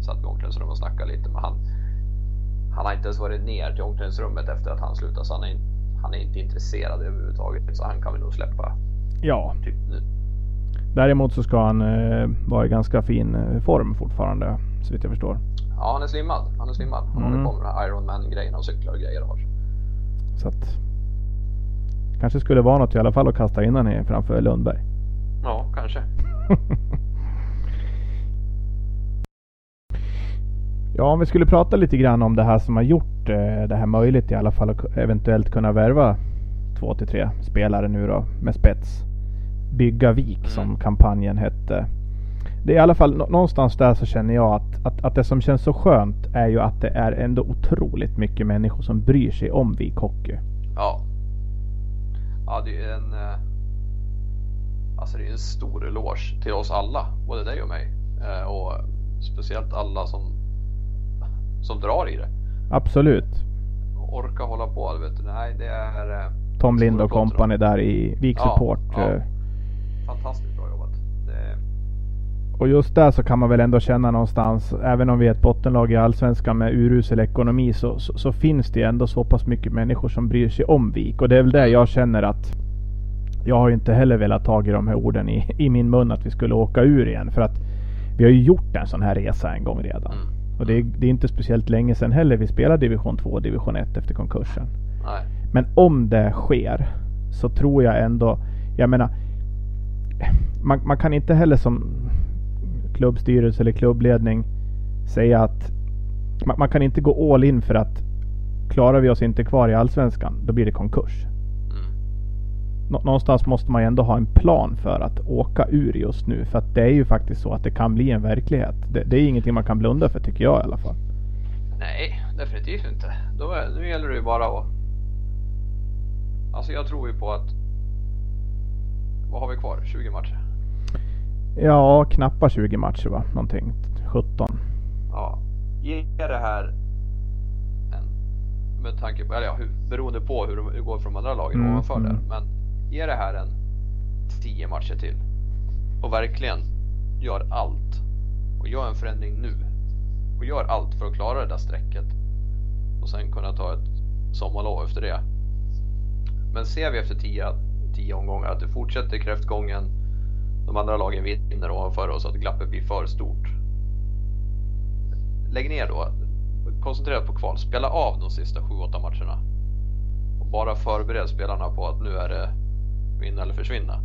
satt vi i omklädningsrummet och snackade lite. Men han, han har inte ens varit ner till omklädningsrummet efter att han slutade. Så han är, han är inte intresserad överhuvudtaget. Så han kan vi nog släppa Ja, typ nu. Däremot så ska han eh, vara i ganska fin eh, form fortfarande, så vitt jag förstår. Ja, han är slimmad. Han är slimmad. Han Mm. håller på med de här Ironman-grejerna och cyklar och grejer. Har. Så att... Kanske skulle vara något i alla fall att kasta in honom framför Lundberg. Ja, kanske. <laughs> Ja, om vi skulle prata lite grann om det här som har gjort eh, det här möjligt i alla fall att eventuellt kunna värva två till tre spelare nu då med spets. Bygga vik som Mm. kampanjen hette. Det är i alla fall nå- någonstans där så känner jag att, att, att det som känns så skönt är ju att det är ändå otroligt mycket människor som bryr sig om Vik Hockey. Ja. Ja, det är ju en... eh, Alltså det är en stor eloge till oss alla, både dig och mig. Eh, Och speciellt alla som, som drar i det. Absolut. Och orkar hålla på, vet du. Nej, det är eh, Tom Lind och company där i Vik Ja, Support. ja. eh, fantastiskt bra Och just där så kan man väl ändå känna någonstans, även om vi är ett bottenlag i Allsvenskan med urusel ekonomi, så, så, så, finns det ändå så pass mycket människor som bryr sig om Vik. Och det är väl det jag känner att jag har inte heller velat ta i de här orden i, i min mun att vi skulle åka ur igen. För att vi har ju gjort en sån här resa en gång redan. Mm. Och det är, det är, inte speciellt länge sedan heller vi spelade division 2 och division 1 efter konkursen. Nej. Men om det sker så tror jag ändå, jag menar, man, man kan inte heller som klubbstyrelse eller klubbledning säga att man, man, kan inte gå all in för att klarar vi oss inte kvar i Allsvenskan, då blir det konkurs. Mm. Någonstans måste man ju ändå ha en plan för att åka ur just nu. För att det är ju faktiskt så att det kan bli en verklighet. Det, det är ingenting man kan blunda för tycker jag i alla fall. Nej, definitivt inte. Då, nu gäller det ju bara att... Alltså jag tror ju på att... Vad har vi kvar? 20 matcher? Ja, knappa 20 matcher va? Någonting. 17. Ja. Ge det här en, med tanke på, eller ja, hur, beroende på hur det går för de andra lagen mm, ovanför mm. där. Men ge det här en 10 matcher till. Och verkligen gör allt. Och gör en förändring nu. Och gör allt för att klara det där strecket. Och sen kunna ta ett sommarlov efter det. Men ser vi efter 10 omgångar att det fortsätter kräftgången de andra lagen vinner ovanför oss så att glappet blir för stort. Lägg ner då. Koncentrera på kval. Spela av de sista 7-8 matcherna. Och bara förbered spelarna på att nu är det vinna eller försvinna.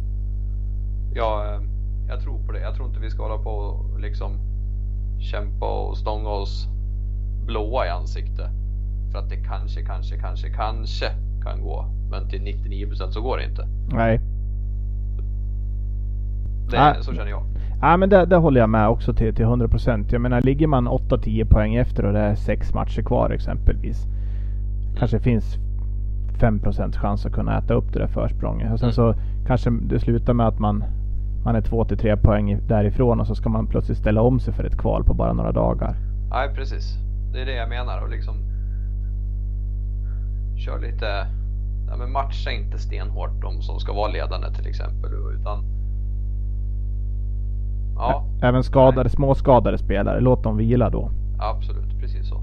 Jag, eh, jag tror på det. Jag tror inte vi ska hålla på och liksom kämpa och stånga oss blåa i ansiktet. För att det kanske, kanske, kanske, kanske kan gå. Men till 99% så går det inte. Nej. Det, ah. Så känner jag. Ja men det, det håller jag med också till, till 100%. Jag menar ligger man 8-10 poäng efter och det är 6 matcher kvar exempelvis. Kanske finns 5% chans att kunna äta upp det där försprånget. Och sen mm. så kanske det slutar med att man, man är 2-3 poäng därifrån och så ska man plötsligt ställa om sig för ett kval på bara några dagar. Nej precis. Det är det jag menar och liksom kör lite, ja men matcha inte stenhårt de som ska vara ledande till exempel utan Ja. Även skadade, små skadade spelare, låt dem vila då. Absolut, precis så.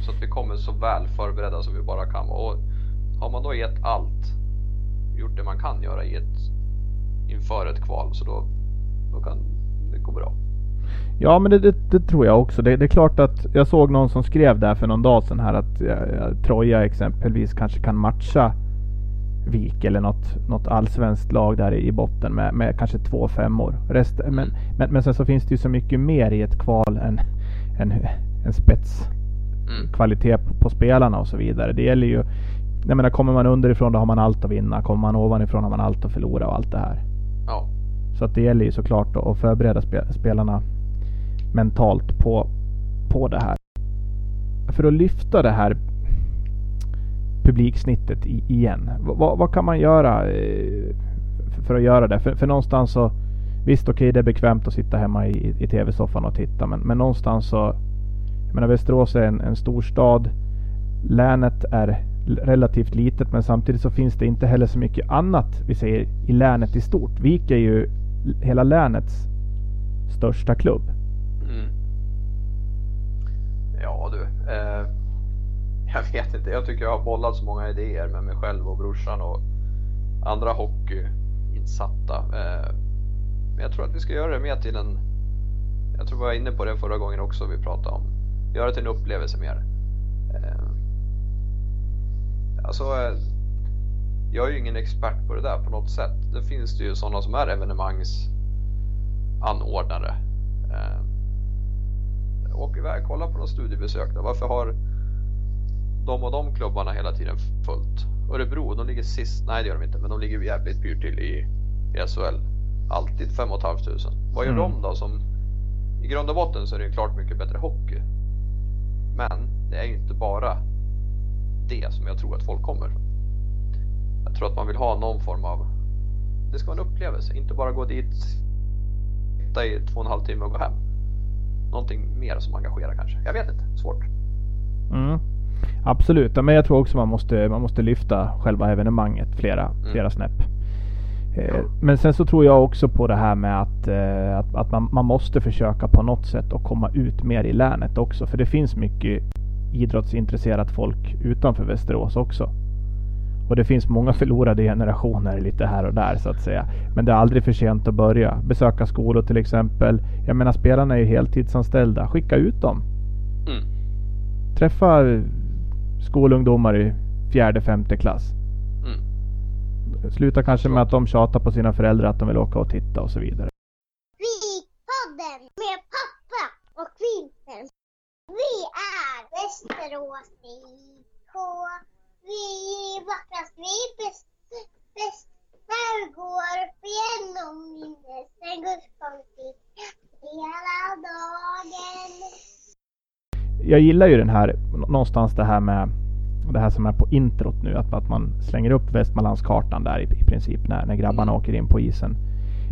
Så att vi kommer så väl förberedda som vi bara kan. Och har man då gett allt, gjort det man kan göra i ett, inför ett kval, så då, då kan det gå bra. Ja men det, det, det tror jag också. Det, det, är klart att jag såg någon som skrev där för någon dag sedan här att ja, Troja exempelvis kanske kan matcha Vik eller något, något allsvenskt lag där i botten med, med kanske två femmor. Rest, men, mm. men, men sen så finns det ju så mycket mer i ett kval än en, en spetskvalitet mm. på, på, spelarna och så vidare. Det gäller ju, jag menar kommer man underifrån då har man allt att vinna. Kommer man ovanifrån har man allt att förlora och allt det här. Ja. Så att det gäller ju såklart att förbereda spelarna mentalt på, på det här. För att lyfta det här publiksnittet igen. Vad, vad kan man göra eh, för att göra det? För, för någonstans så Visst okej okay, det är bekvämt att sitta hemma i, i tv-soffan och titta men, men någonstans så Jag menar Västerås är en, en stor stad. Länet är relativt litet men samtidigt så finns det inte heller så mycket annat vi säger i länet i stort. Vik är ju hela länets största klubb. Mm. Ja du. Eh jag vet inte, jag tycker jag har bollat så många idéer med mig själv och brorsan och andra hockeyinsatta. Eh, men jag tror att vi ska göra det mer till en, jag tror vi var inne på det förra gången också vi pratade om, göra det till en upplevelse mer. Eh, alltså, eh, jag är ju ingen expert på det där på något sätt. Det finns det ju sådana som är evenemangsanordnare. Åk iväg, kolla på något studiebesök då. Varför har de och de klubbarna hela tiden fullt. Örebro, de ligger sist. Nej, det gör de inte, men de ligger jävligt pyrt till i, i SHL. Alltid 5 500. Vad gör mm. de då som... I grund och botten så är det klart mycket bättre hockey. Men det är ju inte bara det som jag tror att folk kommer. Jag tror att man vill ha någon form av... Det ska vara en upplevelse, inte bara gå dit, sitta i två och en halv timme och gå hem. Någonting mer som engagerar kanske. Jag vet inte, svårt. Mm. Absolut, men jag tror också man måste, man måste lyfta själva evenemanget flera, mm. flera snäpp. Eh, Men sen så tror jag också på det här med att, eh, att, att man, man måste försöka på något sätt att komma ut mer i länet också. För det finns mycket idrottsintresserat folk utanför Västerås också. Och det finns många förlorade generationer lite här och där så att säga. Men det är aldrig för sent att börja. Besöka skolor till exempel. Jag menar spelarna är ju heltidsanställda. Skicka ut dem. Mm. Träffa skolungdomar i fjärde, femte klass. Mm. Sluta kanske med att de tjatar på sina föräldrar att de vill åka och titta och så vidare. Vikpodden med pappa och Kvinten. Vi är Västerås IK. Vi är vackrast, vi är bäst, bäst. Där går upp igenom minnet en gudskonflikt hela dagen. Jag gillar ju den här, någonstans det här med det här som är på introt nu, att, att man slänger upp Västmanlandskartan där i, i princip när, när grabbarna åker in på isen.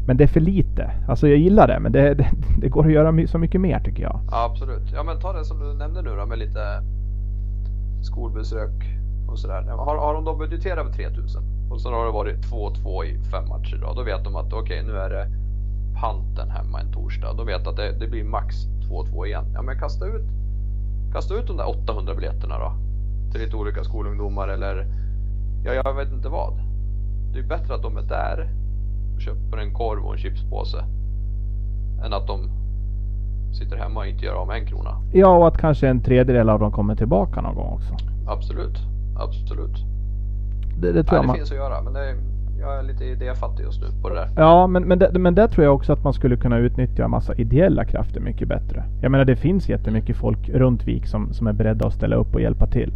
Men det är för lite. Alltså jag gillar det, men det, det, <laughs> det går att göra så mycket mer tycker jag. Ja, absolut. Ja, men ta det som du nämnde nu då med lite skolbesök och sådär. Har, har de då budgeterat för 3000 och så har det varit 2-2 i fem matcher då, då vet de att okej, nu är det panten hemma en torsdag. Då vet att det, det blir max 2-2 igen. Ja, men kasta ut, kasta ut de där 800 biljetterna då till lite olika skolungdomar eller ja, jag vet inte vad. Det är bättre att de är där och köper en korv och en chipspåse än att de sitter hemma och inte gör av med en krona. Ja, och att kanske en tredjedel av dem kommer tillbaka någon gång också. Absolut, absolut. Det, det tror Ja, jag det man... finns att göra men det, jag är lite idéfattig just nu på det där. Ja, men, men, det, men där tror jag också att man skulle kunna utnyttja en massa ideella krafter mycket bättre. Jag menar det finns jättemycket folk runt Vik som, som är beredda att ställa upp och hjälpa till.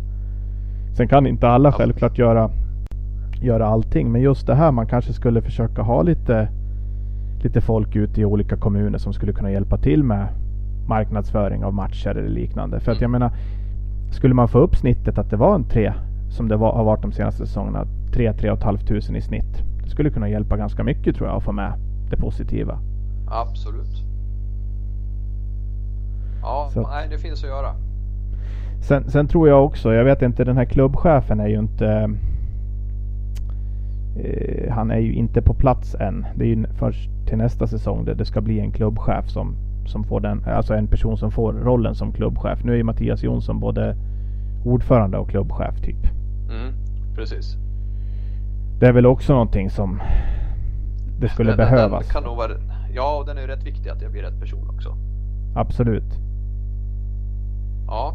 Sen kan inte alla självklart göra, göra allting, men just det här man kanske skulle försöka ha lite, lite folk ute i olika kommuner som skulle kunna hjälpa till med marknadsföring av matcher eller liknande. För att jag menar, skulle man få upp snittet att det var en tre, som det var, har varit de senaste säsongerna, tre, tre och ett halvt tusen i snitt. Det skulle kunna hjälpa ganska mycket tror jag att få med det positiva. Absolut. Ja, Så nej det finns att göra. Sen, sen tror jag också, jag vet inte, den här klubbchefen är ju inte eh, han är ju inte på plats än. Det är ju först till nästa säsong där det ska bli en klubbchef som, som får den, alltså en person som får rollen som klubbchef. Nu är ju Mattias Jonsson både ordförande och klubbchef typ. Mm, precis. Det är väl också någonting som det skulle Den- behövas. Den kan nog vara, ja, och den är ju rätt viktig att det blir rätt person också. Absolut. Ja,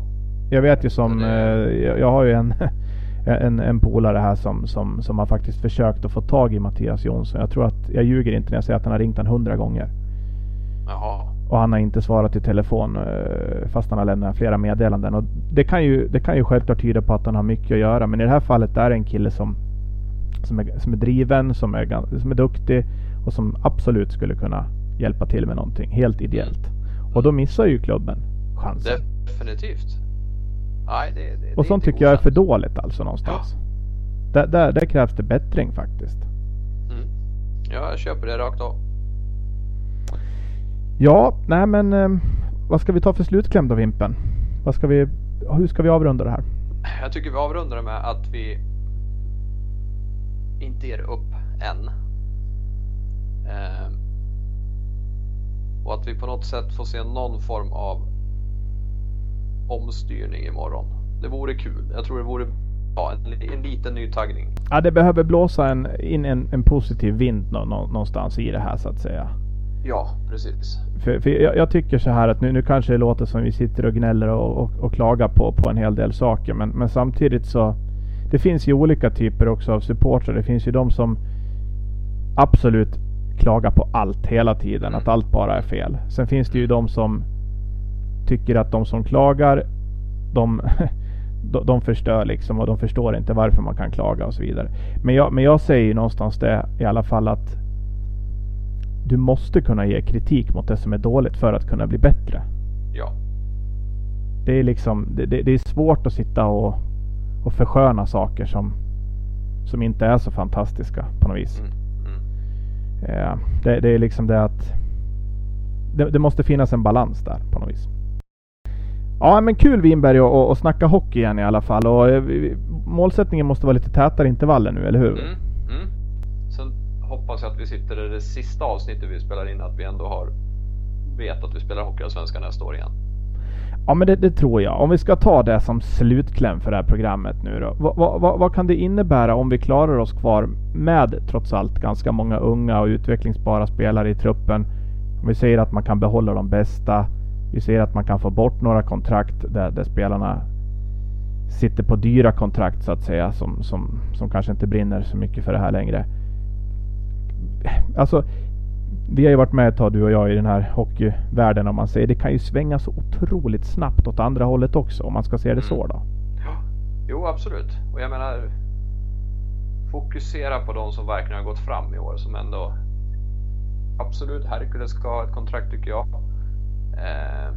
Jag vet ju som, Men eh, jag, jag har ju en, <laughs> en, en polare här som, som, som har faktiskt försökt att få tag i Mattias Jonsson. Jag tror att, jag ljuger inte när jag säger att han har ringt han hundra gånger. jaha. Och han har inte svarat i telefon eh, fast han har lämnat flera meddelanden. Och det, kan ju, det kan ju självklart tyda på att han har mycket att göra. Men i det här fallet är det en kille som, som, är, som är driven, som är, som är duktig och som absolut skulle kunna hjälpa till med någonting helt ideellt. Och då missar ju klubben chansen. Definitivt. Nej, det, det, det Och sånt tycker jag är för dåligt alltså någonstans. Där, där, där krävs det bättring faktiskt. Mm. Ja, jag köper det rakt av. Ja, nej men eh, vad ska vi ta för slutkläm då Vimpen? Vad ska vi, hur ska vi avrunda det här? Jag tycker vi avrundar med att vi inte ger upp än. Eh, och att vi på något sätt får se någon form av omstyrning imorgon. Det vore kul. Jag tror det vore ja, en, en liten nytaggning. Ja, det behöver blåsa en, in en, en positiv vind nå, nå, någonstans i det här så att säga. Ja, precis. För, för jag, jag tycker så här att nu, nu kanske det låter som vi sitter och gnäller och, och, och klagar på, på en hel del saker. Men, men samtidigt så det finns ju olika typer också av supportrar. Det finns ju de som absolut klagar på allt hela tiden. Mm. Att allt bara är fel. Sen finns det ju de som tycker att de som klagar de, <laughs> de, de förstör liksom och de förstår inte varför man kan klaga och så vidare. Men jag, men jag säger ju någonstans det i alla fall att du måste kunna ge kritik mot det som är dåligt för att kunna bli bättre. Ja, Det är liksom, det, det, det är svårt att sitta och, och försköna saker som, som inte är så fantastiska på något vis. mm. Mm. Eh, det, det är liksom det att det, det måste finnas en balans där på något vis. Ja men kul Winberg och, och, och snacka hockey igen i alla fall. Och, eh, vi- målsättningen måste vara lite tätare intervaller nu, eller hur? Mm. Mm. Sen hopp, hoppas jag att vi sitter i det sista avsnittet vi spelar in att vi ändå har vet att vi spelar Hockeyallsvenskan nästa år igen. Ja men det, det, tror jag. Om vi ska ta det som slutkläm för det här programmet nu då. Vad, va, vad, kan det innebära om vi klarar oss kvar med trots allt ganska många unga och utvecklingsbara spelare i truppen? Om vi säger att man kan behålla de bästa. Vi säger att man kan få bort några kontrakt där, där spelarna sitter på dyra kontrakt så att säga som, som, som kanske inte brinner så mycket för det här längre. Alltså vi har ju varit med ett tag du och jag i den här hockeyvärlden om man säger. Det kan ju svänga så otroligt snabbt åt andra hållet också om man ska se det så mm. då. Ja, jo absolut. Och jag menar fokusera på de som verkligen har gått fram i år som ändå absolut Herkules ska ha ett kontrakt tycker jag. Eh,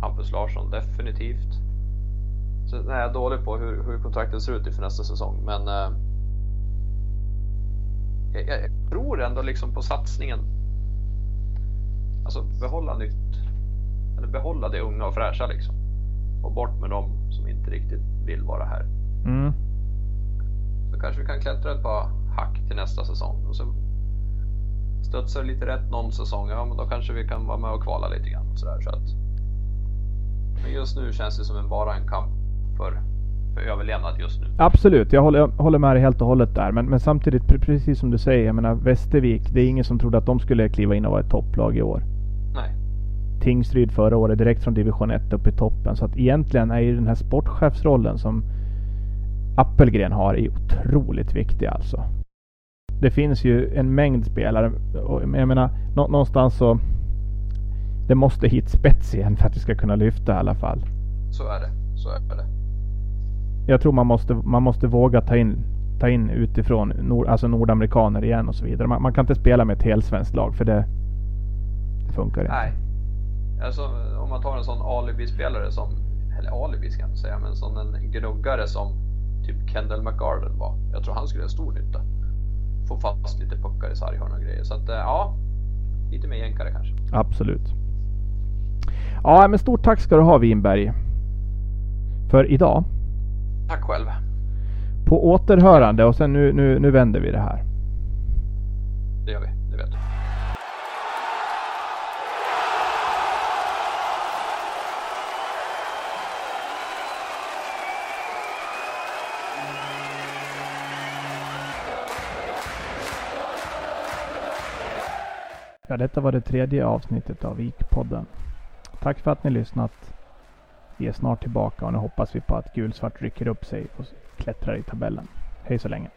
Hampus Larsson definitivt. Sen är jag dålig på hur, hur kontraktet ser ut inför nästa säsong men eh, jag, jag tror ändå liksom på satsningen. Alltså behålla nytt. Eller behålla det unga och fräscha liksom. Och bort med dem som inte riktigt vill vara här. Mm. Så kanske vi kan klättra ett par hack till nästa säsong. Och så studsar det lite rätt någon säsong, ja men då kanske vi kan vara med och kvala lite grann. Och så där, så att, men just nu känns det som en, bara en kamp för för överlevnad just nu. Absolut, jag håller, håller med dig helt och hållet där. Men, men samtidigt, precis som du säger, jag menar Västervik, det är ingen som trodde att de skulle kliva in och vara ett topplag i år. Nej. Tingsryd förra året, direkt från division 1 upp i toppen. Så att egentligen är ju den här sportchefsrollen som Appelgren har är otroligt viktig alltså. Det finns ju en mängd spelare. Och jag menar, någonstans så... Det måste hit spets igen för att vi ska kunna lyfta i alla fall. Så är det. Så är det jag tror man måste, man måste våga ta in, ta in utifrån, nord, alltså nordamerikaner igen och så vidare. Man, man, kan inte spela med ett helsvenskt lag för det, det funkar inte. Nej. Alltså, om man tar en sån alibi-spelare som, eller alibi ska jag inte säga, men som en gnuggare som typ Kendall McGarden var. Jag tror han skulle göra stor nytta. Få fast lite puckar i sarghörn och grejer. Så att eh, ja, lite mer jänkare kanske. Absolut. Ja, men stort tack ska du ha Winberg. För idag Tack själv. På återhörande och sen nu, nu, nu vänder vi det här. Det gör vi, det vet du. Ja, detta var det tredje avsnittet av Vikpodden. Tack för att ni lyssnat. Vi är snart tillbaka och nu hoppas vi på att gulsvart rycker upp sig och klättrar i tabellen. Hej så länge!